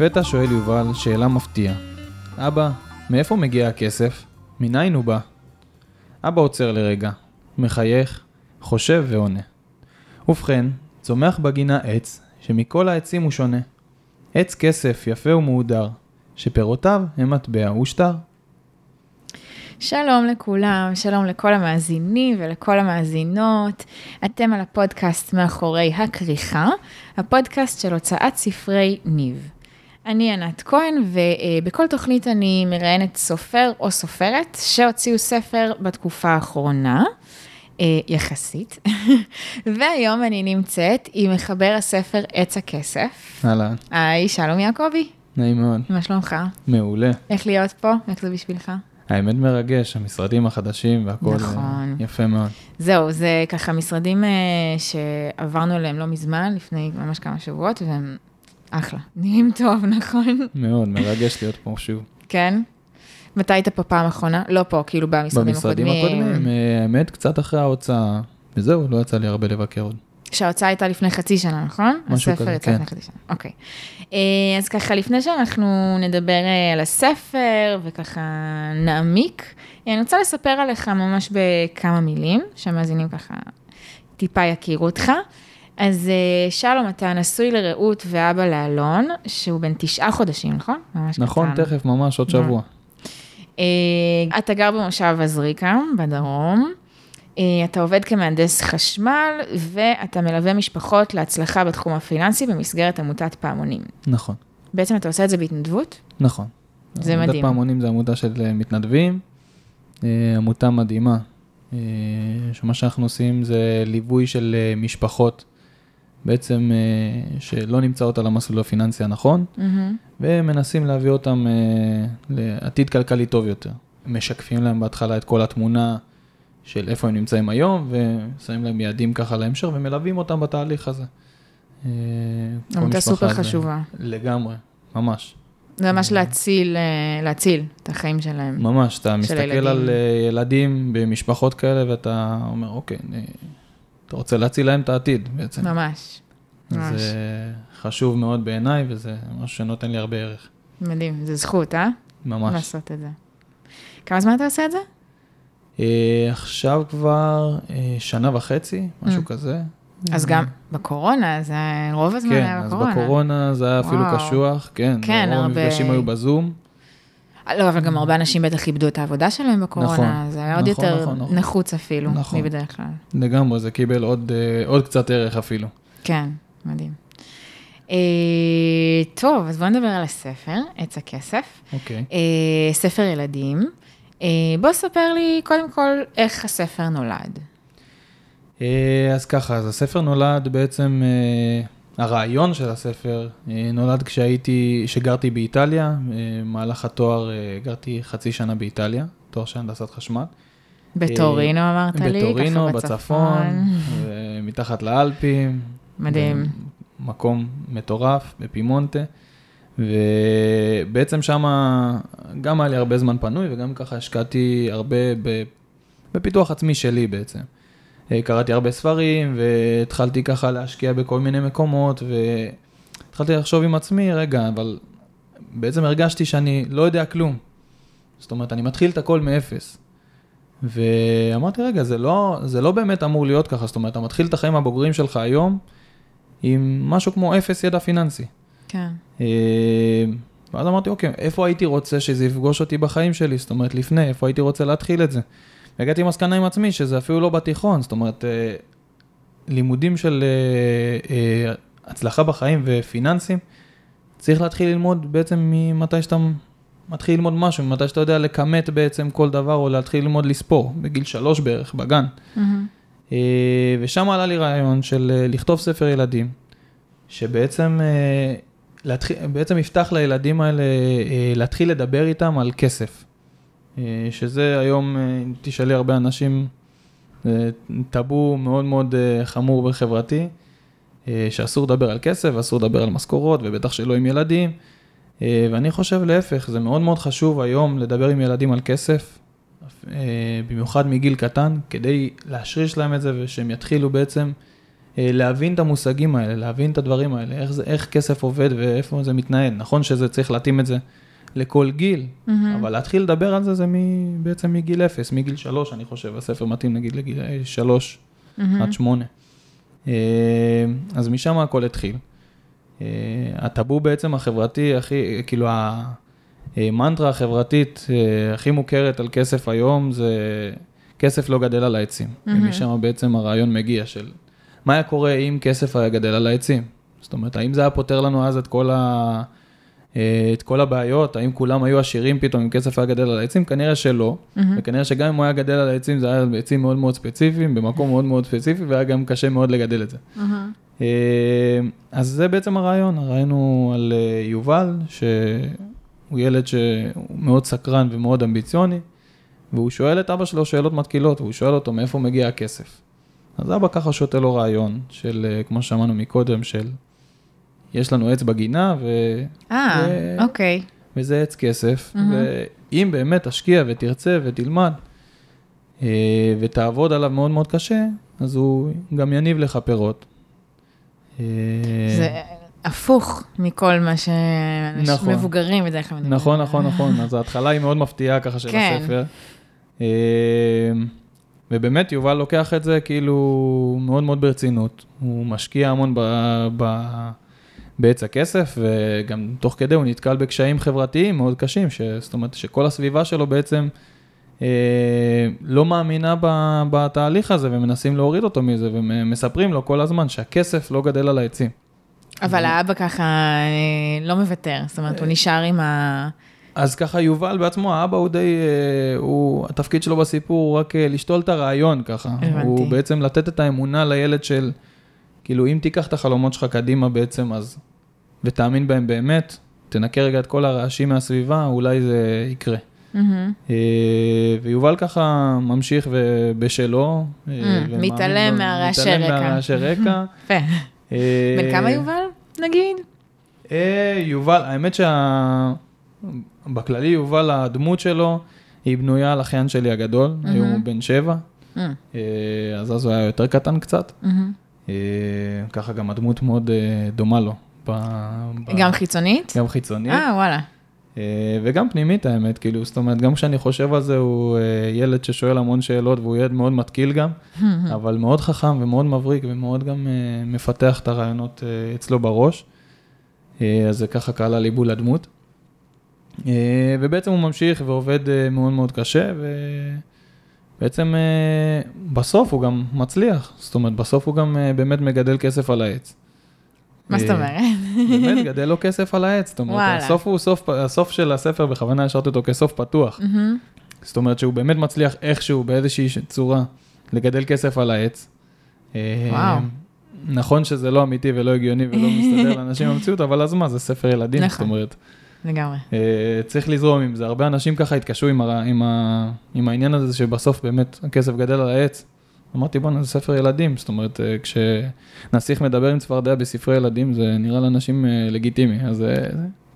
לפתע שואל יובל שאלה מפתיעה. אבא, מאיפה מגיע הכסף? מניין הוא בא? אבא עוצר לרגע, מחייך, חושב ועונה. ובכן, צומח בגינה עץ, שמכל העצים הוא שונה. עץ כסף יפה ומהודר, שפירותיו הם מטבע ושטר. שלום לכולם, שלום לכל המאזינים ולכל המאזינות. אתם על הפודקאסט מאחורי הכריכה, הפודקאסט של הוצאת ספרי ניב. אני ענת כהן, ובכל תוכנית אני מראיינת סופר או סופרת שהוציאו ספר בתקופה האחרונה, אה, יחסית. והיום אני נמצאת עם מחבר הספר עץ הכסף. אהלן, היי, שלום יעקבי, נעים מאוד. מה שלומך? מעולה. איך להיות פה? איך זה בשבילך? האמת מרגש, המשרדים החדשים והכל אה, נכון. יפה מאוד. זהו, זה ככה משרדים אה, שעברנו אליהם לא מזמן, לפני ממש כמה שבועות, והם אחלה. נראים טוב, נכון? מאוד, מרגש להיות פה שוב. כן? מתי היית פה פעם אחרונה? לא פה, כאילו במשרדים במשרדים הקודמים, אה, האמת, קצת אחרי ההוצאה, וזהו, לא יצא לי הרבה לבקר עוד. שההוצאה הייתה לפני חצי שנה, נכון? משהו הספר כזה, יצא כן. לפני חצי שנה, אוקיי. אה, אז ככה, לפני שאנחנו נדבר אה, על הספר וככה נעמיק, אני רוצה לספר עליך ממש בכמה מילים, שהמאזינים ככה טיפה יכירו אותך. אז אה, שלום, אתה נשוי לרעות ואבא לאלון, שהוא בן תשעה חודשים, נכון? ממש נכון, קטן. תכף, ממש עוד מה? שבוע. אה, אתה גר במושב עזריקה, בדרום. אה, אתה עובד כמהנדס חשמל, ואתה מלווה משפחות להצלחה בתחום הפיננסי במסגרת עמותת פעמונים. נכון, בעצם אתה עושה את זה בהתנדבות? נכון. זה עמותת מדהים. פעמונים זה עמותה של מתנדבים, עמותה מדהימה, שמה שאנחנו עושים זה ליווי של משפחות, בעצם אה, שלא נמצאות על המסלול הפיננסי הנכון, מהמם. ומנסים להביא אותם אה, לעתיד כלכלי טוב יותר. משקפים להם בהתחלה את כל התמונה של איפה הם נמצאים היום, ושמים להם יעדים ככה להמשך, ומלווים אותם בתהליך הזה. אה, עמותה משפחה סופר חשובה. לגמרי, ממש. זה ממש להציל, אה, להציל את החיים שלהם. ממש, אתה מסתכל הילדים. על אה, ילדים במשפחות כאלה, ואתה אומר, אוקיי, אה, אתה רוצה להציל להם את העתיד בעצם. ממש. ממש. זה חשוב מאוד בעיניי, וזה משהו שנותן לי הרבה ערך. מדהים, זה זכות, אה? ממש. לעשות את זה. כמה זמן אתה עושה את זה? אה, עכשיו כבר אה, שנה וחצי, משהו Mm. כזה. אז גם בקורונה, זה רוב הזמן כן, היה אז בקורונה. בקורונה זה היה אפילו וואו. קשוח, כן. כן, הרבה- המפגשים היו בזום. לא, אבל גם הרבה אנשים בטח איבדו את העבודה שלהם בקורונה, נכון, זה היה עוד נכון, יותר נכון, נכון. נחוץ אפילו, נכון. מבדרך כלל. לגמרי, זה קיבל עוד, אה, עוד קצת ערך אפילו. כן, מדהים. אה, טוב, אז בואו נדבר על הספר, עץ הכסף. אוקיי. אה, ספר ילדים. אה, בוא ספר לי קודם כל איך הספר נולד. אה, אז ככה, אז הספר נולד בעצם, אה, הרעיון של הספר אה, נולד כשהייתי, שגרתי באיטליה, אה, במהלך התואר אה, גרתי חצי שנה באיטליה, תואר של הנדסת חשמל. בטורינו אמרת לי, בטורינו, בצפון. מתחת לאלפים. מדהים. מקום מטורף בפימונטה, ובעצם שם גם היה לי הרבה זמן פנוי וגם ככה השקעתי הרבה ב- בפיתוח עצמי שלי בעצם. אה, קראתי הרבה ספרים והתחלתי ככה להשקיע בכל מיני מקומות והתחלתי לחשוב עם עצמי, רגע, אבל בעצם הרגשתי שאני לא יודע כלום. זאת אומרת, אני מתחיל את הכל מאפס. ואמרתי, רגע, זה לא, זה לא באמת אמור להיות ככה, זאת אומרת, אתה מתחיל את החיים הבוגרים שלך היום עם משהו כמו אפס ידע פיננסי. כן. אה, ואז אמרתי, אוקיי, איפה הייתי רוצה שזה יפגוש אותי בחיים שלי? זאת אומרת, לפני, איפה הייתי רוצה להתחיל את זה? והגעתי למסקנה עם עצמי שזה אפילו לא בתיכון, זאת אומרת, אה, לימודים של אה, אה, הצלחה בחיים ופיננסים, צריך להתחיל ללמוד בעצם ממתי שאתה מתחיל ללמוד משהו, ממתי שאתה יודע לכמת בעצם כל דבר, או להתחיל ללמוד לספור, בגיל שלוש בערך, בגן. אה, ושם עלה לי רעיון של לכתוב ספר ילדים, שבעצם להתחיל, בעצם יפתח לילדים האלה להתחיל לדבר איתם על כסף. אה, שזה היום, אה, אם תשאלי הרבה אנשים, טאבו מאוד מאוד אה, חמור וחברתי, שאסור לדבר על כסף, אסור לדבר על משכורות, ובטח שלא עם ילדים. ואני חושב להפך, זה מאוד מאוד חשוב היום לדבר עם ילדים על כסף, במיוחד מגיל קטן, כדי להשריש להם את זה ושהם יתחילו בעצם להבין את המושגים האלה, להבין את הדברים האלה, איך, זה, איך כסף עובד ואיפה זה מתנהל. נכון שזה צריך להתאים את זה לכל גיל, מהמם. אבל להתחיל לדבר על זה זה מ, בעצם מגיל אפס, מגיל שלוש, אני חושב, הספר מתאים נגיד לגיל שלוש מהמם. עד שמונה. אה, אז משם הכל התחיל. אה, הטאבו בעצם החברתי הכי, כאילו המנטרה החברתית אה, הכי מוכרת על כסף היום זה כסף לא גדל על העצים. מהמם. ומשם בעצם הרעיון מגיע של מה היה קורה אם כסף היה גדל על העצים. זאת אומרת, האם זה היה פותר לנו אז את כל, ה... אה, את כל הבעיות? האם כולם היו עשירים פתאום אם כסף היה גדל על העצים? כנראה שלא. מהמם. וכנראה שגם אם הוא היה גדל על העצים, זה היה עצים מאוד מאוד ספציפיים, במקום מאוד מאוד ספציפי, והיה גם קשה מאוד לגדל את זה. אה, אז זה בעצם הרעיון, הרעיון הוא על אה, יובל, שהוא ילד שהוא מאוד סקרן ומאוד אמביציוני, והוא שואל את אבא שלו שאלות מתקילות, והוא שואל אותו מאיפה מגיע הכסף. אז אבא ככה שותה לו רעיון של, כמו שאמרנו מקודם, של יש לנו עץ בגינה, ו... אה, ו- אוקיי. וזה עץ כסף, מהמם. ואם באמת תשקיע ותרצה ותלמד אה, ותעבוד עליו מאוד מאוד קשה, אז הוא גם יניב לך פירות. אה, זה הפוך מכל מה שאנשים נכון. מבוגרים בדרך כלל מדברים. נכון, נכון, נכון, אז ההתחלה היא מאוד מפתיעה ככה של כן. הספר. אה, ובאמת יובל לוקח את זה כאילו מאוד מאוד ברצינות. הוא משקיע המון ב... ב... בעץ הכסף, וגם תוך כדי הוא נתקל בקשיים חברתיים מאוד קשים, ש... זאת אומרת שכל הסביבה שלו בעצם אה, לא מאמינה ב... בתהליך הזה, ומנסים להוריד אותו מזה, ומספרים לו כל הזמן שהכסף לא גדל על העצים. אבל האבא ככה אה, לא מוותר, זאת אומרת, הוא נשאר עם ה... אז ככה יובל בעצמו, האבא הוא די, אה, הוא, התפקיד שלו בסיפור הוא רק אה, לשתול את הרעיון ככה. הבנתי. הוא בעצם לתת את האמונה לילד של, כאילו אם תיקח את החלומות שלך קדימה בעצם, אז, ותאמין בהם באמת, תנקה רגע את כל הרעשים מהסביבה, אולי זה יקרה. מהמם. אה, ויובל ככה ממשיך בשלו. אה, Mm, מתעלם מהרעשי מתעלם רקע. מהרעשי רקע. יפה. אה, בן כמה יובל, נגיד? יובל, האמת שבכללי יובל, הדמות שלו, היא בנויה על אחיין שלי הגדול, מהמם. היום הוא בן שבע, Mm, אה, אז אז הוא היה יותר קטן קצת, מהמם. אה, ככה גם הדמות מאוד אה, דומה לו. ב- ב- גם חיצונית? גם חיצונית, אה, וואלה. אה, וגם פנימית האמת, כאילו, זאת אומרת, גם כשאני חושב על זה, הוא ילד ששואל המון שאלות, והוא ילד מאוד מתקיל גם, אבל מאוד חכם ומאוד מבריק, ומאוד גם מפתח את הרעיונות אצלו בראש. אז זה ככה קהל הליבול לדמות. אה, ובעצם הוא ממשיך ועובד מאוד מאוד קשה, ובעצם אה, בסוף הוא גם מצליח. זאת אומרת, בסוף הוא גם אה, באמת מגדל כסף על העץ. מה זאת אה, אומרת? באמת, גדל לו כסף על העץ. זאת אומרת. הסוף הוא סוף, הסוף של הספר, בכוונה השארתי אותו כסוף פתוח. מהמם. זאת אומרת שהוא באמת מצליח איכשהו, באיזושהי צורה, לגדל כסף על העץ. וואו. נכון שזה לא אמיתי ולא הגיוני ולא מסתדר לאנשים במציאות, אבל אז מה, זה ספר ילדים, זאת נכון. אומרת, לגמרי. אה, צריך לזרום עם זה. הרבה אנשים ככה התקשו עם, הר- עם, ה, עם העניין הזה שבסוף באמת הכסף גדל על העץ. אמרתי, בואנה, זה ספר ילדים, זאת אומרת, אה, כשנסיך מדבר עם צפרדע בספרי ילדים, זה נראה לאנשים אה, לגיטימי, אז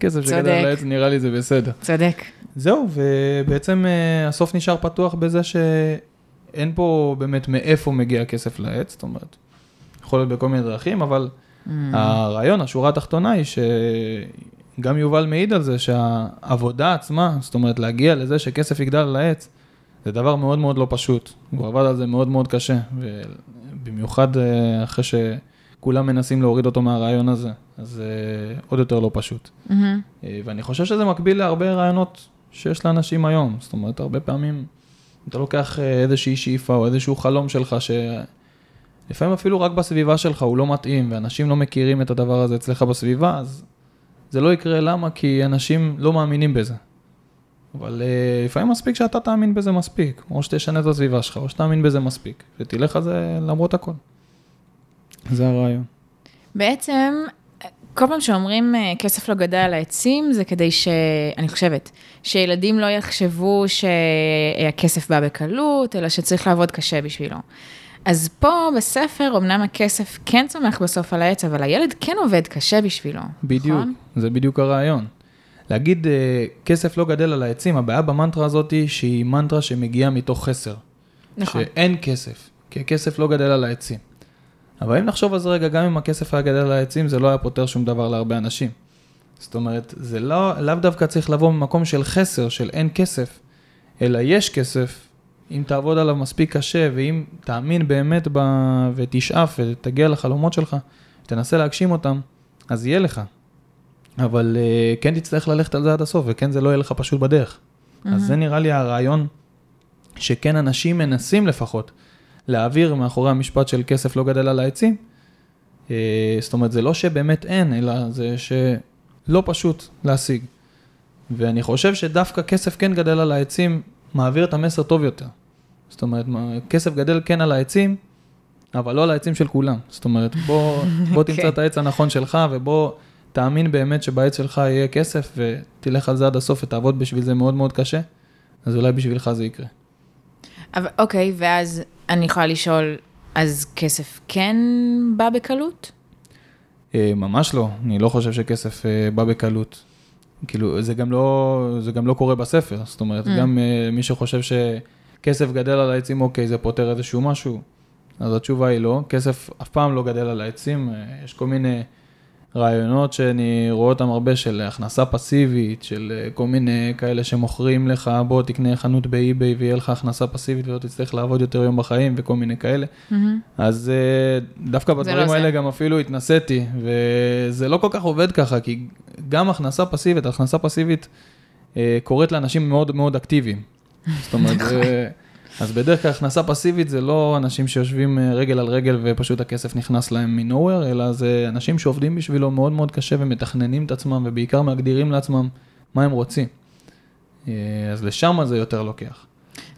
כסף שגדל צודק. על העץ, נראה לי זה בסדר. צודק. זהו, ובעצם הסוף נשאר פתוח בזה שאין פה באמת מאיפה מגיע הכסף לעץ, זאת אומרת, יכול להיות בכל מיני דרכים, אבל Mm. הרעיון, השורה התחתונה היא שגם יובל מעיד על זה שהעבודה עצמה, זאת אומרת להגיע לזה שכסף יגדל על העץ, זה דבר מאוד מאוד לא פשוט. הוא עבד על זה מאוד מאוד קשה, ובמיוחד אה, אחרי שכולם מנסים להוריד אותו מהרעיון הזה, אז אה, עוד יותר לא פשוט. אה, ואני חושב שזה מקביל להרבה רעיונות שיש לאנשים היום. זאת אומרת, הרבה פעמים אתה לוקח איזושהי שאיפה או איזשהו חלום שלך, שלפעמים אפילו רק בסביבה שלך הוא לא מתאים, ואנשים לא מכירים את הדבר הזה אצלך בסביבה, אז זה לא יקרה. למה? כי אנשים לא מאמינים בזה. אבל אה, לפעמים מספיק שאתה תאמין בזה מספיק, או שתשנה את הסביבה שלך, או שתאמין בזה מספיק, ותלך על זה למרות הכל. זה הרעיון. בעצם, כל פעם שאומרים אה, כסף לא גדל על העצים, זה כדי ש... אני חושבת, שילדים לא יחשבו שהכסף בא בקלות, אלא שצריך לעבוד קשה בשבילו. אז פה בספר, אמנם הכסף כן צומח בסוף על העץ, אבל הילד כן עובד קשה בשבילו. בדיוק, נכון? זה בדיוק הרעיון. להגיד אה, כסף לא גדל על העצים, הבעיה במנטרה הזאת היא שהיא מנטרה שמגיעה מתוך חסר. נכון. שאין כסף, כי הכסף לא גדל על העצים. אבל אם נחשוב על זה רגע, גם אם הכסף היה גדל על העצים, זה לא היה פותר שום דבר להרבה אנשים. זאת אומרת, זה לא, לאו דווקא צריך לבוא ממקום של חסר, של אין כסף, אלא יש כסף, אם תעבוד עליו מספיק קשה, ואם תאמין באמת ב... ותשאף ותגיע לחלומות שלך, תנסה להגשים אותם, אז יהיה לך. אבל uh, כן תצטרך ללכת על זה עד הסוף, וכן זה לא יהיה לך פשוט בדרך. Mm-hmm. אז זה נראה לי הרעיון שכן אנשים מנסים לפחות להעביר מאחורי המשפט של כסף לא גדל על העצים. Uh, זאת אומרת, זה לא שבאמת אין, אלא זה שלא פשוט להשיג. ואני חושב שדווקא כסף כן גדל על העצים, מעביר את המסר טוב יותר. זאת אומרת, כסף גדל כן על העצים, אבל לא על העצים של כולם. זאת אומרת, בוא, בוא תמצא okay. את העץ הנכון שלך, ובוא תאמין באמת שבעץ שלך יהיה כסף, ותלך על זה עד הסוף ותעבוד בשביל זה מאוד מאוד קשה, אז אולי בשבילך זה יקרה. אבל אוקיי, ואז אני יכולה לשאול, אז כסף כן בא בקלות? אה, ממש לא, אני לא חושב שכסף אה, בא בקלות. כאילו, זה גם לא, זה גם לא קורה בספר, זאת אומרת, mm. גם אה, מי שחושב שכסף גדל על העצים, אוקיי, זה פותר איזשהו משהו, אז התשובה היא לא, כסף אף פעם לא גדל על העצים, יש כל מיני... רעיונות שאני רואה אותם הרבה של הכנסה פסיבית, של אה, כל מיני כאלה שמוכרים לך, בוא תקנה חנות באי-ביי ויהיה לך הכנסה פסיבית ולא תצטרך לעבוד יותר יום בחיים וכל מיני כאלה. Mm-hmm. אז אה, דווקא בדברים לא האלה זה. גם אפילו התנסיתי, וזה לא כל כך עובד ככה, כי גם הכנסה פסיבית, הכנסה פסיבית אה, קורית לאנשים מאוד מאוד אקטיביים. זאת אומרת, נכון. אז בדרך כלל הכנסה פסיבית זה לא אנשים שיושבים אה, רגל על רגל ופשוט הכסף נכנס להם מנוהוור, אלא זה אנשים שעובדים בשבילו מאוד מאוד קשה ומתכננים את עצמם ובעיקר מגדירים לעצמם מה הם רוצים. אה, אז לשם זה יותר לוקח.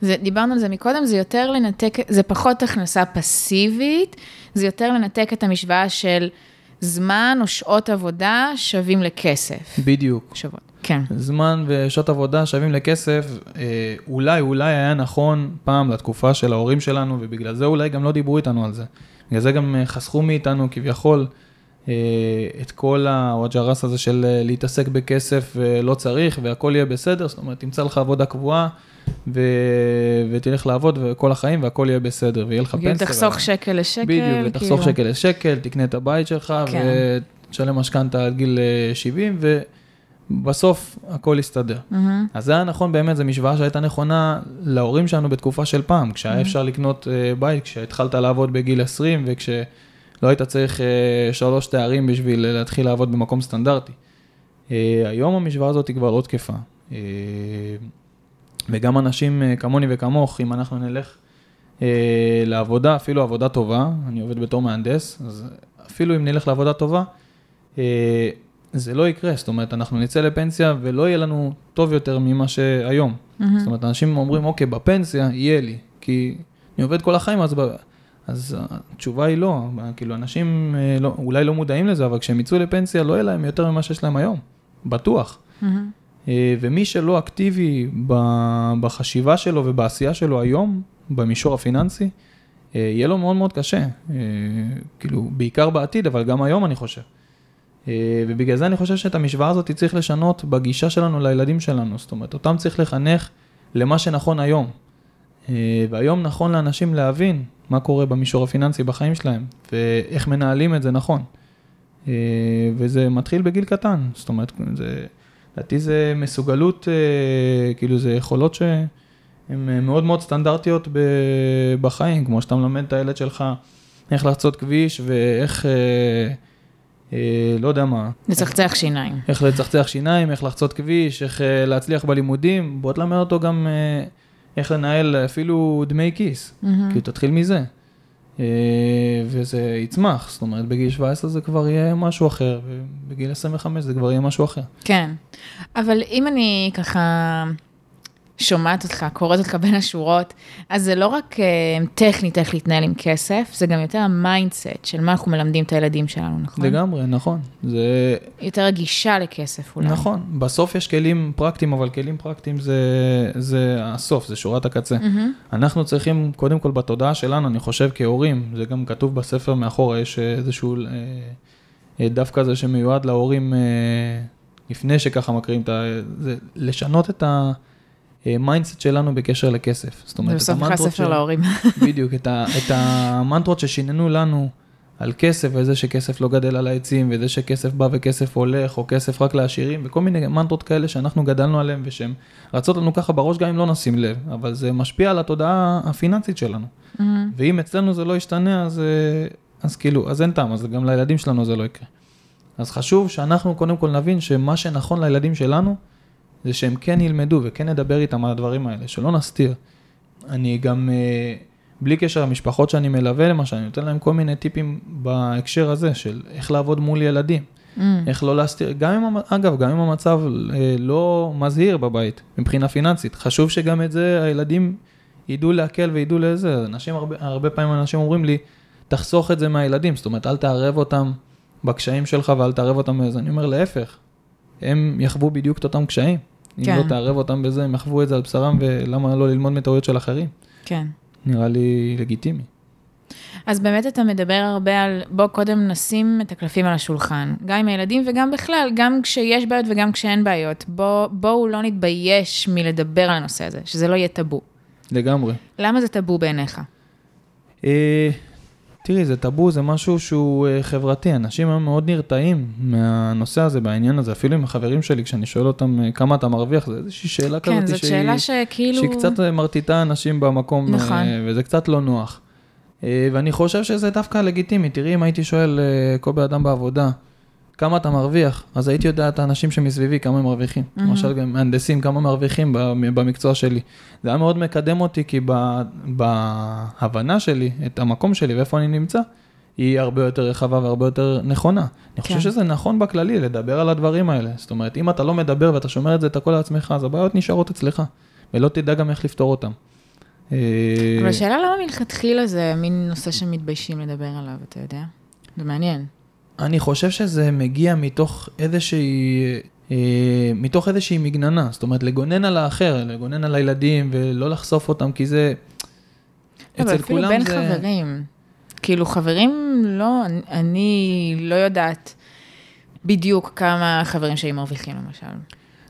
זה, דיברנו על זה מקודם, זה יותר לנתק, זה פחות הכנסה פסיבית, זה יותר לנתק את המשוואה של זמן או שעות עבודה שווים לכסף. בדיוק. שוות. כן. זמן ושעות עבודה שווים לכסף, אה, אולי, אולי היה נכון פעם לתקופה של ההורים שלנו, ובגלל זה אולי גם לא דיברו איתנו על זה. בגלל זה גם אה, חסכו מאיתנו כביכול אה, את כל הוואג'רס הזה של להתעסק בכסף ולא צריך, והכל יהיה בסדר, זאת אומרת, תמצא לך עבודה קבועה. ו... ותלך לעבוד כל החיים והכל יהיה בסדר, ויהיה לך פנסיה. תחסוך ו... שקל לשקל. בדיוק, ותחסוך כאילו. שקל לשקל, תקנה את הבית שלך, כן. ותשלם משכנתה עד גיל 70, ו... בסוף הכל יסתדר. Mm-hmm. אז זה היה נכון באמת, זו משוואה שהייתה נכונה להורים שלנו בתקופה של פעם, כשהיה mm-hmm. אפשר לקנות uh, בית, כשהתחלת לעבוד בגיל 20 וכשלא היית צריך uh, שלוש תארים בשביל להתחיל לעבוד במקום סטנדרטי. Uh, היום המשוואה הזאת היא כבר לא תקפה. Uh, וגם אנשים uh, כמוני וכמוך, אם אנחנו נלך uh, לעבודה, אפילו עבודה טובה, אני עובד בתור מהנדס, אז אפילו אם נלך לעבודה טובה, uh, זה לא יקרה, זאת אומרת, אנחנו נצא לפנסיה ולא יהיה לנו טוב יותר ממה שהיום. Mm-hmm. זאת אומרת, אנשים אומרים, אוקיי, בפנסיה יהיה לי, כי אני עובד כל החיים, אז, ב... אז התשובה היא לא, כאילו, אנשים אה, לא, אולי לא מודעים לזה, אבל כשהם יצאו לפנסיה לא יהיה להם יותר ממה שיש להם היום, בטוח. Mm-hmm. ומי שלא אקטיבי בחשיבה שלו ובעשייה שלו היום, במישור הפיננסי, אה, יהיה לו מאוד מאוד קשה. כאילו, בעיקר בעתיד, אבל גם היום אני חושב. אה, ובגלל זה אני חושב שאת המשוואה הזאת צריך לשנות בגישה שלנו לילדים שלנו, זאת אומרת, אותם צריך לחנך למה שנכון היום. אה, והיום נכון לאנשים להבין מה קורה במישור הפיננסי בחיים שלהם, ואיך מנהלים את זה נכון. אה, וזה מתחיל בגיל קטן, זאת אומרת, זה, לדעתי זה מסוגלות, כאילו זה יכולות שהן מאוד מאוד סטנדרטיות בחיים, כמו שאתה מלמד את הילד שלך איך לחצות כביש ואיך... אה, לא יודע מה. לצחצח שיניים. איך לצחצח שיניים, איך לחצות כביש, איך אה, להצליח בלימודים, בוא תלמד אותו גם אה, איך לנהל אפילו דמי כיס, mm-hmm. כאילו תתחיל מזה. וזה יצמח, זאת אומרת בגיל 17 זה כבר יהיה משהו אחר, ובגיל 25 זה כבר יהיה משהו אחר. כן, אבל אם אני ככה שומעת אותך, קוראת אותך בין השורות, אז זה לא רק uh, טכנית איך להתנהל עם כסף, זה גם יותר ה mindset של מה אנחנו מלמדים את הילדים שלנו, נכון? לגמרי, נכון. זה... יותר הגישה לכסף אולי. נכון, בסוף יש כלים פרקטיים, אבל כלים פרקטיים זה, זה הסוף, זה שורת הקצה. Mm-hmm. אנחנו צריכים, קודם כל בתודעה שלנו, אני חושב כהורים, זה גם כתוב בספר מאחורה, יש איזשהו אה, דף כזה שמיועד להורים, אה, לפני שככה מקריאים את ה... זה לשנות את ה... mindset שלנו בקשר לכסף. זאת אומרת, את המנטרות... בסוף ספר להורים. בדיוק, את, ה, את המנטרות ששיננו לנו על כסף, וזה שכסף לא גדל על העצים, וזה שכסף בא וכסף הולך, או כסף רק לעשירים, וכל מיני מנטרות כאלה שאנחנו גדלנו עליהן, ושהן רצות לנו ככה בראש גם אם לא נשים לב, אבל זה משפיע על התודעה הפיננסית שלנו. Mm-hmm. ואם אצלנו זה לא ישתנה, אז, אה, אז כאילו, אז אין טעם, אז גם לילדים שלנו זה לא יקרה. אז חשוב שאנחנו קודם כל נבין שמה שנכון לילדים שלנו, זה שהם כן ילמדו וכן נדבר איתם על הדברים האלה, שלא נסתיר. אני גם, אה, בלי קשר למשפחות שאני מלווה למשל, אני נותן להם כל מיני טיפים בהקשר הזה של איך לעבוד מול ילדים, Mm. איך לא להסתיר, גם אם, אגב, גם אם המצב אה, לא מזהיר בבית מבחינה פיננסית, חשוב שגם את זה הילדים ידעו להקל וידעו לזה. אנשים, הרבה, הרבה פעמים אנשים אומרים לי, תחסוך את זה מהילדים, זאת אומרת, אל תערב אותם בקשיים שלך ואל תערב אותם בזה. אני אומר, להפך, הם יחוו בדיוק את אותם קשיים. אם כן. לא תערב אותם בזה, הם יחוו את זה על בשרם, ולמה לא ללמוד מטעויות של אחרים? כן. נראה לי לגיטימי. אז באמת אתה מדבר הרבה על, בוא קודם נשים את הקלפים על השולחן, גם עם הילדים וגם בכלל, גם כשיש בעיות וגם כשאין בעיות. בוא, בואו לא נתבייש מלדבר על הנושא הזה, שזה לא יהיה טאבו. לגמרי. למה זה טאבו בעיניך? תראי, זה טאבו, זה משהו שהוא אה, חברתי. אנשים היום מאוד נרתעים מהנושא הזה, בעניין הזה. אפילו עם החברים שלי, כשאני שואל אותם אה, כמה אתה מרוויח, זה איזושהי שאלה כזאת כן, זאת שהיא, שאלה שכאילו... שהיא קצת אה, מרטיטה אנשים במקום, נכון. וזה קצת לא נוח. ואני חושב שזה דווקא לגיטימי. תראי, אם הייתי שואל כל בן אדם בעבודה, כמה אתה מרוויח, אז הייתי יודע את האנשים שמסביבי, כמה הם מרוויחים. מהמם. למשל, גם מהנדסים, כמה מרוויחים במקצוע שלי. זה היה מאוד מקדם אותי, כי בהבנה שלי, את המקום שלי ואיפה אני נמצא, היא הרבה יותר רחבה והרבה יותר נכונה. אני חושב כן. שזה נכון בכללי, לדבר על הדברים האלה. זאת אומרת, אם אתה לא מדבר ואתה שומר את זה את הכל לעצמך, אז הבעיות נשארות אצלך, ולא תדע גם איך לפתור אותן. אה, אבל השאלה למה מלכתחילה זה מין נושא שמתביישים לדבר עליו, אתה יודע? זה מעניין. אני חושב שזה מגיע מתוך איזושהי, אה, מתוך איזושהי מגננה, זאת אומרת לגונן על האחר, לגונן על הילדים ולא לחשוף אותם, כי זה, אבל אפילו בין זה... חברים. כאילו חברים, לא, אני- אני לא יודעת בדיוק כמה חברים שלי מרוויחים למשל.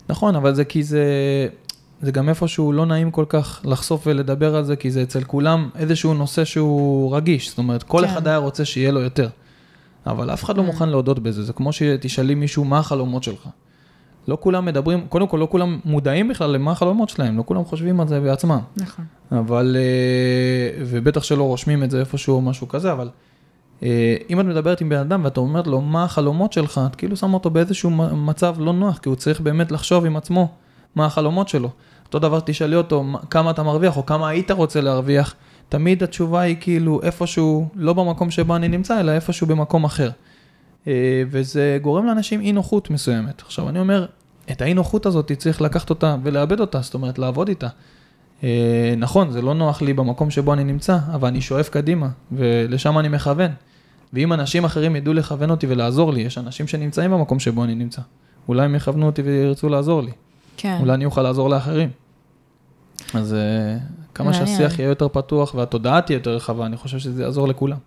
נכון, אבל זה כי זה, זה גם איפשהו לא נעים כל כך לחשוף ולדבר על זה, כי זה אצל כולם איזשהו נושא שהוא רגיש, זאת אומרת, כל כן. אחד היה רוצה שיהיה לו יותר. אבל אף אחד לא Mm. מוכן להודות בזה, זה כמו שתשאלי מישהו מה החלומות שלך. לא כולם מדברים, קודם כל לא כולם מודעים בכלל למה החלומות שלהם, לא כולם חושבים על זה בעצמם. נכון. אבל, אה, ובטח שלא רושמים את זה איפשהו או משהו כזה, אבל אה, אם את מדברת עם בן אדם ואת אומרת לו מה החלומות שלך, את כאילו שמה אותו באיזשהו מצב לא נוח, כי הוא צריך באמת לחשוב עם עצמו מה החלומות שלו. אותו דבר תשאלי אותו מה- כמה אתה מרוויח או כמה היית רוצה להרוויח, תמיד התשובה היא כאילו איפשהו, לא במקום שבו אני נמצא, אלא איפשהו במקום אחר. אה, וזה גורם לאנשים אי נוחות מסוימת. עכשיו אני אומר, את האי נוחות הזאת צריך לקחת אותה ולאבד אותה, זאת אומרת לעבוד איתה. אה, נכון, זה לא נוח לי במקום שבו אני נמצא, אבל אני שואף קדימה, ולשם אני מכוון. ואם אנשים אחרים ידעו לכוון אותי ולעזור לי, יש אנשים שנמצאים במקום שבו אני נמצא. אולי הם יכוונו אותי וירצו לעזור לי. כן. אולי אני אוכל לעזור לאחרים. אז אה, כמה. שהשיח יהיה יותר פתוח והתודעה תהיה יותר רחבה, אני חושב שזה יעזור לכולם.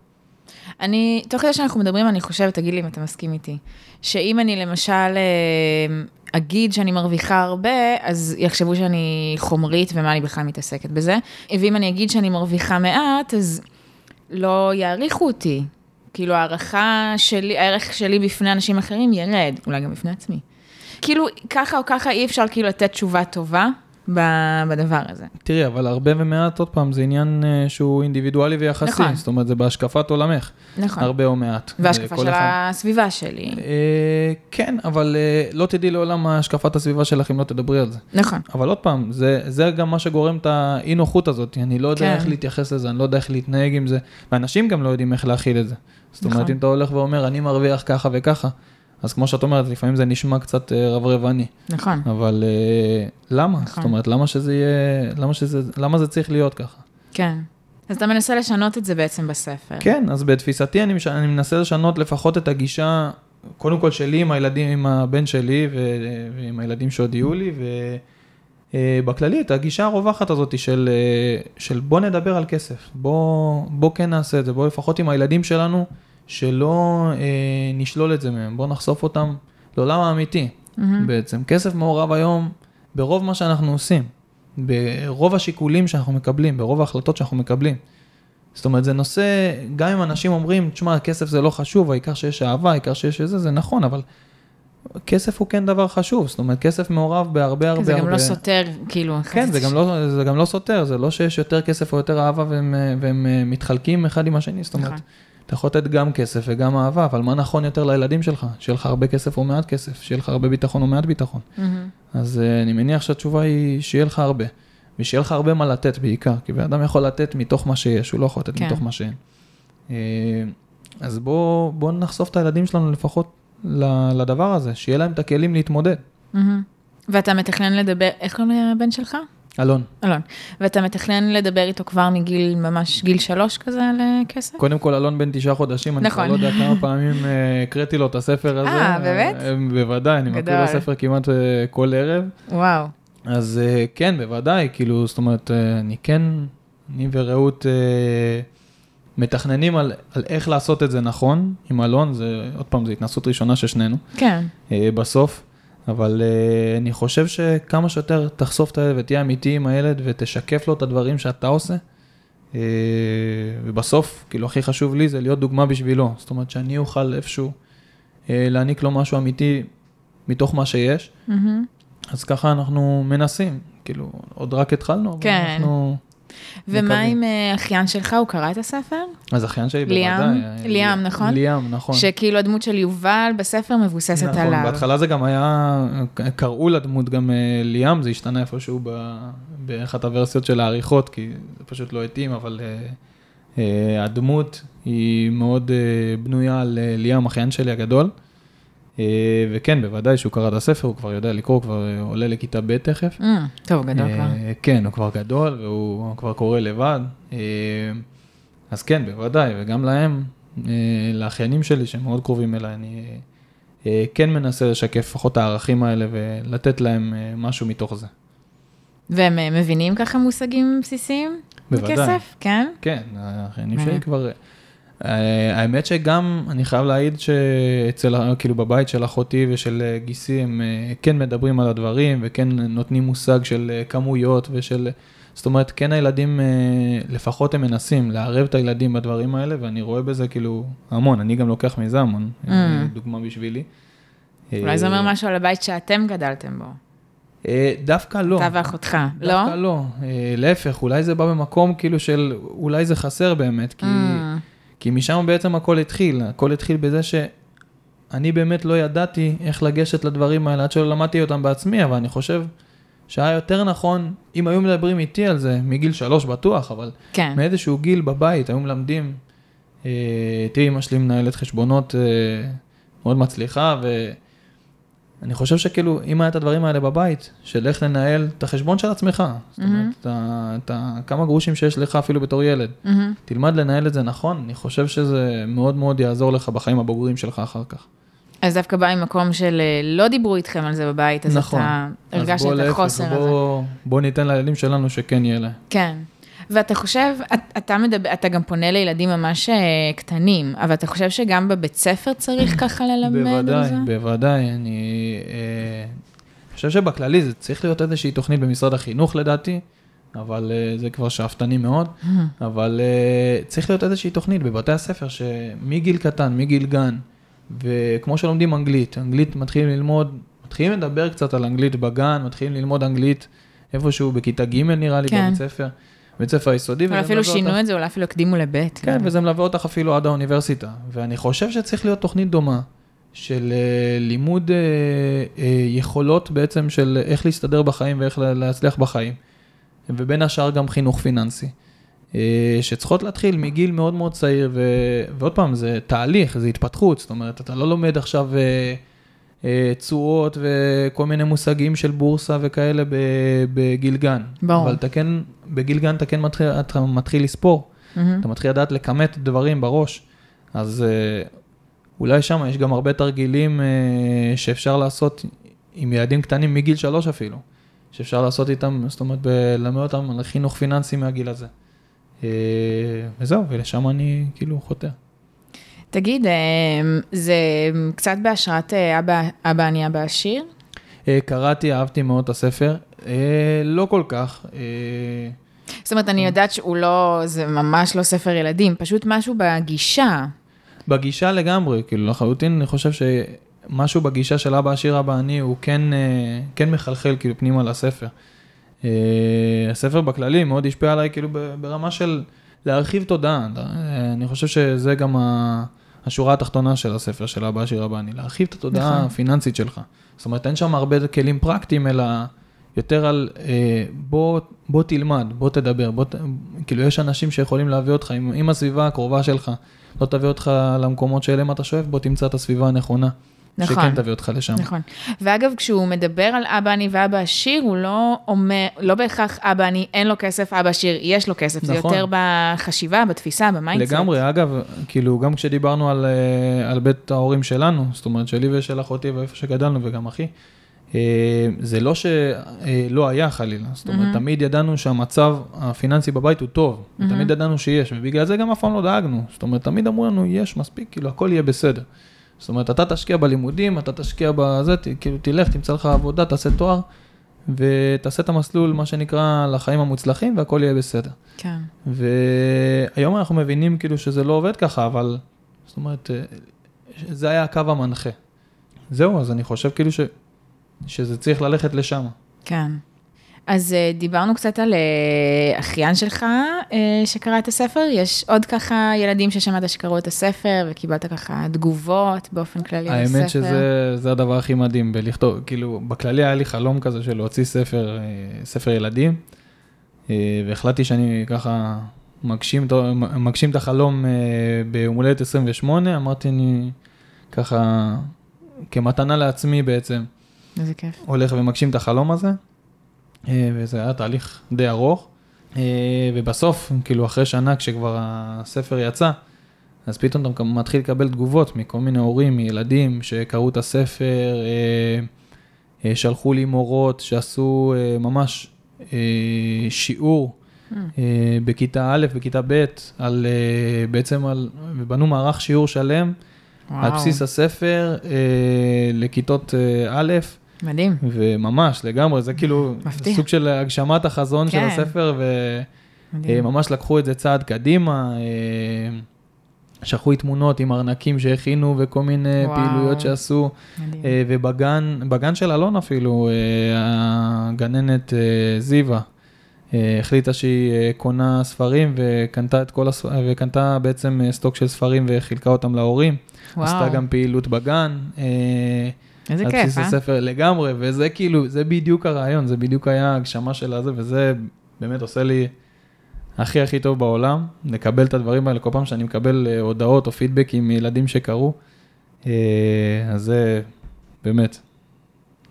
אני, תוך כדי שאנחנו מדברים, אני חושבת, תגיד לי אם אתה מסכים איתי, שאם אני למשל אה, אגיד שאני מרוויחה הרבה, אז יחשבו שאני חומרית ומה אני בכלל מתעסקת בזה. ואם אני אגיד שאני מרוויחה מעט, אז לא יעריכו אותי. כאילו הערכה שלי, הערך שלי בפני אנשים אחרים ירד, אולי גם בפני עצמי. כאילו, ככה או ככה אי אפשר כאילו לתת תשובה טובה בדבר הזה. תראי, אבל הרבה ומעט, עוד פעם, זה עניין אה, שהוא אינדיבידואלי ויחסי. נכון. זאת אומרת, זה בהשקפת עולמך, נכון. הרבה או מעט. והשקפה של אחד- הסביבה שלי. אה, כן, אבל אה, לא תדעי לעולם מה השקפת הסביבה שלך אם לא תדברי על זה. נכון. אבל עוד פעם, זה, זה גם מה שגורם את האי נוחות הזאת. אני לא יודע כן. איך להתייחס לזה, אני לא יודע איך להתנהג עם זה, ואנשים גם לא יודעים איך להכיל את זה. זאת אומרת, נכון. אם אתה הולך ואומר, אני מרוויח ככה וככה, אז כמו שאת אומרת, לפעמים זה נשמע קצת אה, רברבני, נכון. אבל אה, למה? נכון. זאת אומרת, למה שזה יהיה, למה, שזה, למה זה צריך להיות ככה? כן. אז אתה מנסה לשנות את זה בעצם בספר. כן, אז בתפיסתי אני, מש... אני מנסה לשנות לפחות את הגישה, קודם כל שלי עם הילדים, עם הבן שלי ו... ועם הילדים שעוד יהיו לי, ובכללי את הגישה הרווחת הזאת של, אה, של בוא נדבר על כסף, בוא, בוא כן נעשה את זה, בוא לפחות עם הילדים שלנו, שלא אה, נשלול את זה מהם, בוא נחשוף אותם לעולם האמיתי מהמם. בעצם. כסף מעורב היום ברוב מה שאנחנו עושים, ברוב השיקולים שאנחנו מקבלים, ברוב ההחלטות שאנחנו מקבלים. זאת אומרת, זה נושא, גם אם אנשים אומרים, תשמע, כסף זה לא חשוב, העיקר שיש אהבה, העיקר שיש איזה, זה נכון, אבל כסף הוא כן דבר חשוב, זאת אומרת, כסף מעורב בהרבה הרבה זה הרבה... גם לא סותר, כאילו. כן, זה גם, לא, זה גם לא סותר, זה לא שיש יותר כסף או יותר אהבה והם, והם אה, מתחלקים אחד עם השני, זאת אומרת, נכון. אתה יכול לתת גם כסף וגם אהבה, אבל מה נכון יותר לילדים שלך? שיהיה לך הרבה כסף או מעט כסף, שיהיה לך הרבה ביטחון או מעט ביטחון. מהמם. אז אה, אני מניח שהתשובה היא שיהיה לך הרבה, ושיהיה לך הרבה מה לתת בעיקר, כי בן אדם יכול לתת מתוך מה שיש, הוא לא יכול לתת כן. מתוך מה שאין. אה, אז בואו בוא נחשוף את הילדים שלנו לפחות לדבר הזה, שיהיה להם את הכלים להתמודד. מהמם. ואתה מתכנן לדבר, איך קוראים לבן שלך? אלון, אלון. ואתה מתכנן לדבר איתו כבר מגיל, ממש גיל שלוש כזה על אה, כסף? קודם כל אלון בן תשעה חודשים, אני כבר נכון. לא יודע כמה פעמים אה, הקראתי לו את הספר הזה. אה, באמת? אה, בוודאי, אני מקריא. לו ספר כמעט כל ערב. וואו. אז כן, בוודאי, כאילו, זאת אומרת, אני כן, אני ורעות מתכננים על, על איך לעשות את זה נכון עם אלון, זה, עוד פעם, זו התנסות ראשונה של שנינו, כן. בסוף, אבל אה, אני חושב שכמה שיותר תחשוף את הילד ותהיה אמיתי עם הילד ותשקף לו את הדברים שאתה עושה, אה, ובסוף, כאילו, הכי חשוב לי זה להיות דוגמה בשבילו, זאת אומרת שאני אוכל איפשהו אה, להעניק לו משהו אמיתי מתוך מה שיש. מהמם. אז ככה אנחנו מנסים, כאילו, עוד רק התחלנו, אבל כן. אנחנו... ומה. עם אה, אחיין שלך, הוא קרא את הספר? אז אחיין שלי? בוודאי. אה, ליאם, נכון? ליאם, נכון. שכאילו הדמות של יובל בספר מבוססת נכון, עליו. בהתחלה זה גם היה, קראו לדמות גם אה, ליאם, זה השתנה איפשהו ב- באחת הוורסיות של העריכות, כי זה פשוט לא התאים, אבל הדמות היא מאוד בנויה על ליאם, אחיין שלי הגדול. אה, וכן, בוודאי שהוא קרא את הספר, הוא כבר יודע לקרוא, הוא כבר עולה לכיתה ב' תכף. אה, טוב, גדול כבר. אה, כן, הוא כבר גדול והוא כבר קורא לבד. אז כן, בוודאי, וגם להם, לאחיינים שלי שהם מאוד קרובים אליי, אני כן מנסה לשקף לפחות את הערכים האלה ולתת להם משהו מתוך זה. והם מבינים ככה מושגים בסיסיים? בוודאי. בכסף? כן? כן, האחיינים. שלי כבר... אה, האמת שגם, אני חייב להעיד שאצל, כאילו בבית של אחותי ושל אה, גיסי, הם אה, כן מדברים על הדברים וכן נותנים מושג של כמויות ושל... זאת אומרת, כן הילדים, לפחות הם מנסים לערב את הילדים בדברים האלה, ואני רואה בזה כאילו המון, אני גם לוקח מזה המון, Mm. דוגמה בשבילי. אולי זה אומר משהו על הבית שאתם גדלתם בו. דווקא לא. אתה ואחותך, לא? דווקא לא. להפך, אולי זה בא במקום כאילו של, אולי זה חסר באמת, כי... אה, כי משם בעצם הכל התחיל, הכל התחיל בזה שאני באמת לא ידעתי איך לגשת לדברים האלה עד שלא למדתי אותם בעצמי, אבל אני חושב שהיה יותר נכון, אם היו מדברים איתי על זה, מגיל שלוש בטוח, אבל כן. מאיזשהו גיל בבית, היו מלמדים, אה, תראי, אמא שלי מנהלת חשבונות אה, מאוד מצליחה, ואני חושב שכאילו, אם היה את הדברים האלה בבית, של איך לנהל את החשבון של עצמך, זאת אומרת. את את כמה גרושים שיש לך אפילו בתור ילד. מהמם. תלמד לנהל את זה נכון, אני חושב שזה מאוד מאוד יעזור לך בחיים הבוגרים שלך אחר כך. אז דווקא בא ממקום של אה, לא דיברו איתכם על זה בבית, אז נכון. אתה אז הרגשת את החוסר הזה. בוא, בוא ניתן לילדים שלנו שכן יהיה להם. כן. ואתה חושב, את- אתה מדבר, אתה גם פונה לילדים ממש אה, קטנים, אבל אתה חושב שגם בבית ספר צריך ככה ללמד על בוודאי, זה? בוודאי. אני אה, חושב שבכללי זה צריך להיות איזושהי תוכנית במשרד החינוך לדעתי, אבל אה, זה כבר שאפתני מאוד, אבל אה, צריך להיות איזושהי תוכנית בבתי הספר שמגיל קטן, מגיל גן, וכמו שלומדים אנגלית, אנגלית מתחילים ללמוד, מתחילים לדבר קצת על אנגלית בגן, מתחילים ללמוד אנגלית איפשהו בכיתה ג' נראה לי כן. בבית ספר, בית ספר היסודי. אבל אפילו שינו אותך- את זה, אולי אפילו הקדימו לבית. כן? וזה מלווה אותך אפילו עד האוניברסיטה. ואני חושב שצריך להיות תוכנית דומה של אה, לימוד אה, אה, יכולות בעצם של איך להסתדר בחיים ואיך לה- להצליח בחיים. ובין השאר גם חינוך פיננסי. שצריכות להתחיל מגיל מאוד מאוד צעיר, ו... ועוד פעם, זה תהליך, זה התפתחות, זאת אומרת, אתה לא לומד עכשיו תשואות וכל מיני מושגים של בורסה וכאלה ב- בגיל גן. ברור. אבל אתה כן, בגיל גן אתה כן מתחיל, אתה מתחיל לספור. מהמם. אתה מתחיל לדעת לכמת דברים בראש. אז אה, אולי שם יש גם הרבה תרגילים אה, שאפשר לעשות עם ילדים קטנים מגיל שלוש אפילו, שאפשר לעשות איתם, זאת אומרת, ללמד אותם על חינוך פיננסי מהגיל הזה. אה, וזהו, ולשם אני כאילו חותר. תגיד, אה, זה קצת בהשראת אה, אבא, אבא אני אבא עשיר? אה, קראתי, אהבתי מאוד את הספר, לא כל כך. זאת אומרת, אני יודעת שהוא לא, זה ממש לא ספר ילדים, פשוט משהו בגישה. בגישה לגמרי, כאילו לחלוטין אני חושב שמשהו בגישה של אבא עשיר אבא עני הוא כן, כן מחלחל כאילו פנימה לספר. הספר בכללי מאוד השפיע עליי כאילו ברמה של להרחיב תודעה, אה, אני חושב שזה גם השורה התחתונה של הספר של אבא עשיר אבא עני, להרחיב את התודעה נכון. הפיננסית שלך. זאת אומרת, אין שם הרבה כלים פרקטיים, אלא יותר על בוא, בוא תלמד, בוא תדבר, בוא, כאילו יש אנשים שיכולים להביא אותך עם הסביבה הקרובה שלך. לא תביא אותך למקומות שאליהם אתה שואף, בוא תמצא את הסביבה הנכונה. נכון. שכן תביא אותך לשם. נכון. ואגב, כשהוא מדבר על אבא עני ואבא עשיר, הוא לא אומר, לא בהכרח אבא עני, אין לו כסף, אבא עשיר, יש לו כסף. נכון. זה יותר בחשיבה, בתפיסה, ב mindset. לגמרי, אגב, כאילו, גם כשדיברנו על, אה, על בית ההורים שלנו, זאת אומרת, שלי ושל אחותי ואיפה שגדלנו, וגם אחי, אה, זה לא שלא היה חלילה, זאת אומרת, mm-hmm. תמיד ידענו שהמצב הפיננסי בבית הוא טוב, mm-hmm. תמיד ידענו שיש, ובגלל זה גם אף פעם לא דאגנו, זאת אומרת, תמיד אמרו לנו, יש מספיק, כאילו, הכל יהיה בסדר. זאת אומרת, אתה תשקיע בלימודים, אתה תשקיע בזה, כאילו, תלך, תמצא לך עבודה, תעשה תואר, ותעשה את המסלול, מה שנקרא, לחיים המוצלחים, והכל יהיה בסדר. כן. והיום אנחנו מבינים, כאילו, שזה לא עובד ככה, אבל, זאת אומרת, זה היה הקו המנחה. זהו, אז אני חושב כאילו ש... שזה צריך ללכת לשם. כן. אז אה, דיברנו קצת על אה, אחיין שלך אה, שקרא את הספר, יש עוד ככה ילדים ששמעת שקראו את הספר וקיבלת ככה תגובות באופן כללי על הספר. האמת שזה הדבר הכי מדהים בלכתוב, כאילו בכללי היה לי חלום כזה של להוציא ספר, ספר ילדים, והחלטתי שאני ככה מגשים, מגשים את החלום ביום הולדת 28, אמרתי אני ככה כמתנה לעצמי בעצם. איזה כיף. הולך ומגשים את החלום הזה, וזה היה תהליך די ארוך, אה, ובסוף, כאילו אחרי שנה כשכבר הספר יצא, אז פתאום אתה מתחיל לקבל תגובות מכל מיני הורים, מילדים שקראו את הספר, אה, שלחו לי מורות שעשו ממש שיעור mm. בכיתה א', בכיתה ב', על, בעצם על, ובנו מערך שיעור שלם וואו. על בסיס הספר לכיתות א', מדהים. וממש, לגמרי, זה כאילו מפתיע. סוג של הגשמת החזון כן. של הספר, וממש לקחו את זה צעד קדימה. אה, שלחו לי תמונות עם ארנקים שהכינו וכל מיני וואו. פעילויות שעשו. מדהים. אה, ובגן, בגן של אלון אפילו, אה, הגננת זיווה, החליטה שהיא קונה ספרים וקנתה את כל הספרים, וקנתה בעצם סטוק של ספרים וחילקה אותם להורים. וואו. עשתה גם פעילות בגן. איזה כיף, אה? על בסיס הספר לגמרי, וזה כאילו, זה בדיוק הרעיון, זה בדיוק היה הגשמה של הזה, וזה באמת עושה לי הכי הכי טוב בעולם, לקבל את הדברים האלה כל פעם שאני מקבל אה, הודעות או פידבקים מילדים שקראו, אה, אז זה באמת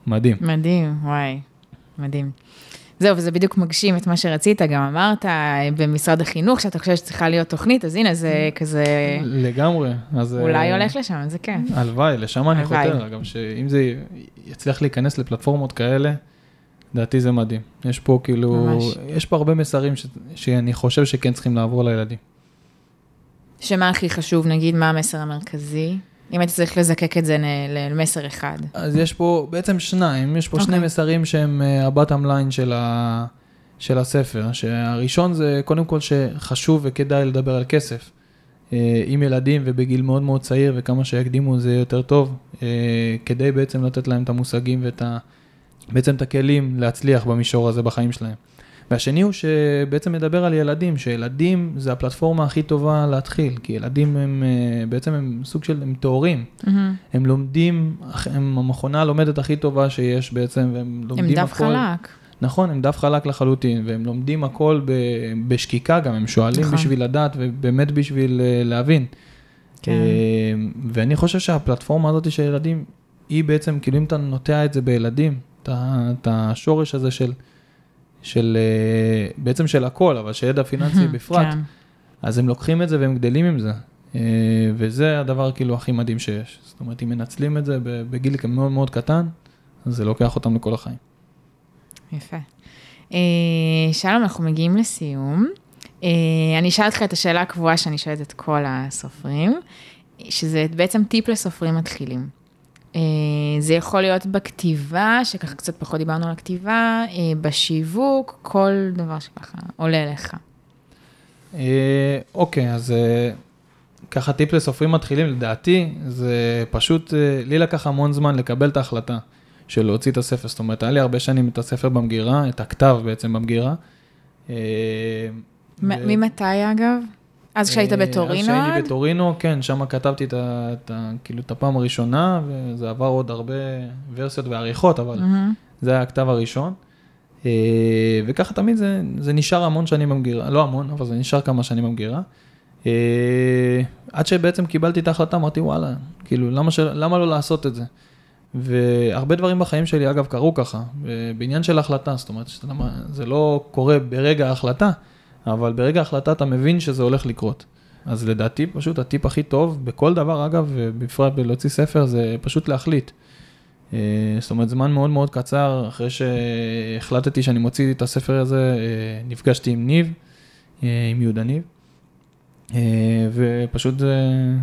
מדהים. מדהים, וואי, מדהים. זהו, וזה בדיוק מגשים את מה שרצית, גם אמרת במשרד החינוך, שאתה חושב שצריכה להיות תוכנית, אז הנה, זה כזה... לגמרי. אז... אולי uh, הולך לשם, זה כן. הלוואי, לשם אני חותר, גם שאם זה יצליח להיכנס לפלטפורמות כאלה, לדעתי זה מדהים. יש פה כאילו, ממש. יש פה הרבה מסרים ש, שאני חושב שכן צריכים לעבור לילדים. שמה הכי חשוב, נגיד, מה המסר המרכזי? אם היית צריך לזקק את זה למסר אחד. אז יש פה בעצם שניים, יש פה okay. שני אוקיי. מסרים שהם הבטם אה, ליין של, ה... של הספר, שהראשון זה קודם כל שחשוב וכדאי לדבר על כסף. אה, עם ילדים ובגיל מאוד מאוד צעיר וכמה שיקדימו זה יותר טוב, אה, כדי בעצם לתת להם את המושגים ואת ה... בעצם את הכלים להצליח במישור הזה בחיים שלהם. והשני הוא שבעצם מדבר על ילדים, שילדים זה הפלטפורמה הכי טובה להתחיל, כי ילדים הם אה, בעצם הם סוג של, הם טהורים. Mm-hmm. הם לומדים, הם המכונה הלומדת הכי טובה שיש בעצם, והם לומדים הכל. הם דף הכל, חלק. נכון, הם דף חלק לחלוטין, והם לומדים הכל בשקיקה גם, הם שואלים נכון. בשביל לדעת ובאמת בשביל אה, להבין. כן. אה, ואני חושב שהפלטפורמה הזאת של ילדים, היא בעצם, כאילו אם אתה נוטע את זה בילדים, את השורש הזה של... של, אה, בעצם של הכל, אבל של ידע פיננסי בפרט, כן. אז הם לוקחים את זה והם גדלים עם זה. אה, וזה הדבר כאילו הכי מדהים שיש. זאת אומרת, אם מנצלים את זה בגיל מאוד מאוד קטן, אז זה לוקח אותם לכל החיים. יפה. אה, שלום, אנחנו מגיעים לסיום. אני אשאל אותך את השאלה הקבועה שאני שואלת את כל הסופרים, שזה בעצם טיפ לסופרים מתחילים. אה, זה יכול להיות בכתיבה, שככה קצת פחות דיברנו על הכתיבה, אה, בשיווק, כל דבר שככה עולה לך. אה, אוקיי, אז ככה טיפ לסופרים מתחילים, לדעתי, זה פשוט, לי לקח המון זמן לקבל את ההחלטה של להוציא את הספר. זאת אומרת, היה לי הרבה שנים את הספר במגירה, את הכתב בעצם במגירה. ממתי אגב? אז כשהיית אה, בטורינו אז כשהייתי? בטורינו, כן, שם כתבתי את את כאילו, את הפעם הראשונה, וזה עבר עוד הרבה ורסיות ועריכות, אבל מהמם. זה היה הכתב הראשון. אה, וככה תמיד זה, זה נשאר המון שנים במגירה, לא המון, אבל זה נשאר כמה שנים במגירה. אה, עד שבעצם קיבלתי את ההחלטה, אמרתי, וואלה, כאילו, למה, של, למה לא לעשות את זה? והרבה דברים בחיים שלי, אגב, קרו ככה, בעניין של החלטה, זאת אומרת, שאתה, זה לא קורה ברגע ההחלטה, אבל ברגע ההחלטה אתה מבין שזה הולך לקרות. אז לדעתי, פשוט הטיפ הכי טוב, בכל דבר, אגב, ובפרט בלהוציא ספר, זה פשוט להחליט. אה, זאת אומרת, זמן מאוד מאוד קצר, אחרי שהחלטתי שאני מוציא את הספר הזה, אה, נפגשתי עם ניב, אה, עם יהודה ניב, ופשוט זה,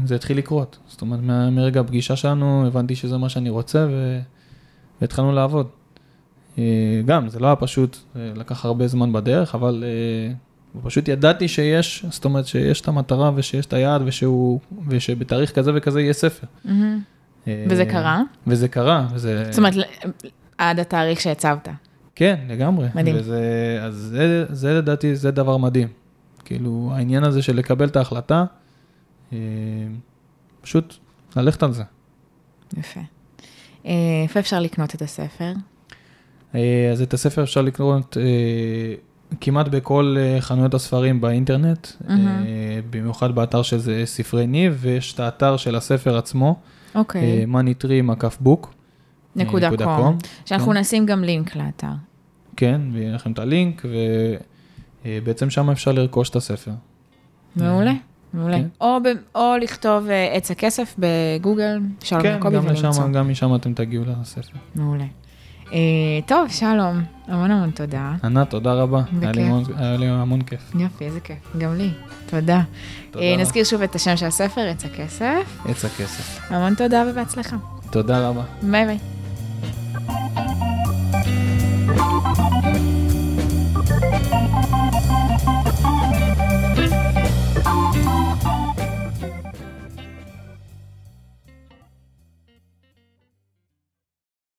זה התחיל לקרות. זאת אומרת, מרגע הפגישה שלנו, הבנתי שזה מה שאני רוצה, ו... והתחלנו לעבוד. גם, זה לא היה פשוט, לקח הרבה זמן בדרך, אבל פשוט ידעתי שיש, זאת אומרת, שיש את המטרה ושיש את היעד, ושהוא, ושבתאריך כזה וכזה יהיה ספר. מהמם. אה, וזה קרה? וזה קרה, וזה... זאת אומרת, עד התאריך שהצבת. כן, לגמרי. מדהים. וזה, אז זה, זה לדעתי, זה דבר מדהים. כאילו, העניין הזה של לקבל את ההחלטה, אה, פשוט ללכת על זה. יפה. אה, איפה אפשר לקנות את הספר? אז את הספר אפשר לקנות כמעט בכל אה, חנויות הספרים באינטרנט. אה, במיוחד באתר של זה ספרי ניב, ויש את האתר של הספר עצמו, אוקיי. Money Tree מקף book. נקודה com. שאנחנו כן. נשים גם לינק לאתר. כן, ויהיה לכם את הלינק, ובעצם שם אפשר לרכוש את הספר. מעולה, מעולה. כן. או ב- או לכתוב אה, עץ הכסף בגוגל, שלום כן, יעקבי ולמצוא. לשם, גם משם אתם תגיעו לספר. מעולה. אה, טוב, שלום, המון המון תודה. ענת, תודה רבה. בכיף. היה לי המון כיף. יופי, איזה כיף, גם לי. תודה. אה, נזכיר שוב את השם של הספר, עץ הכסף. עץ הכסף. המון תודה ובהצלחה. תודה רבה. ביי ביי.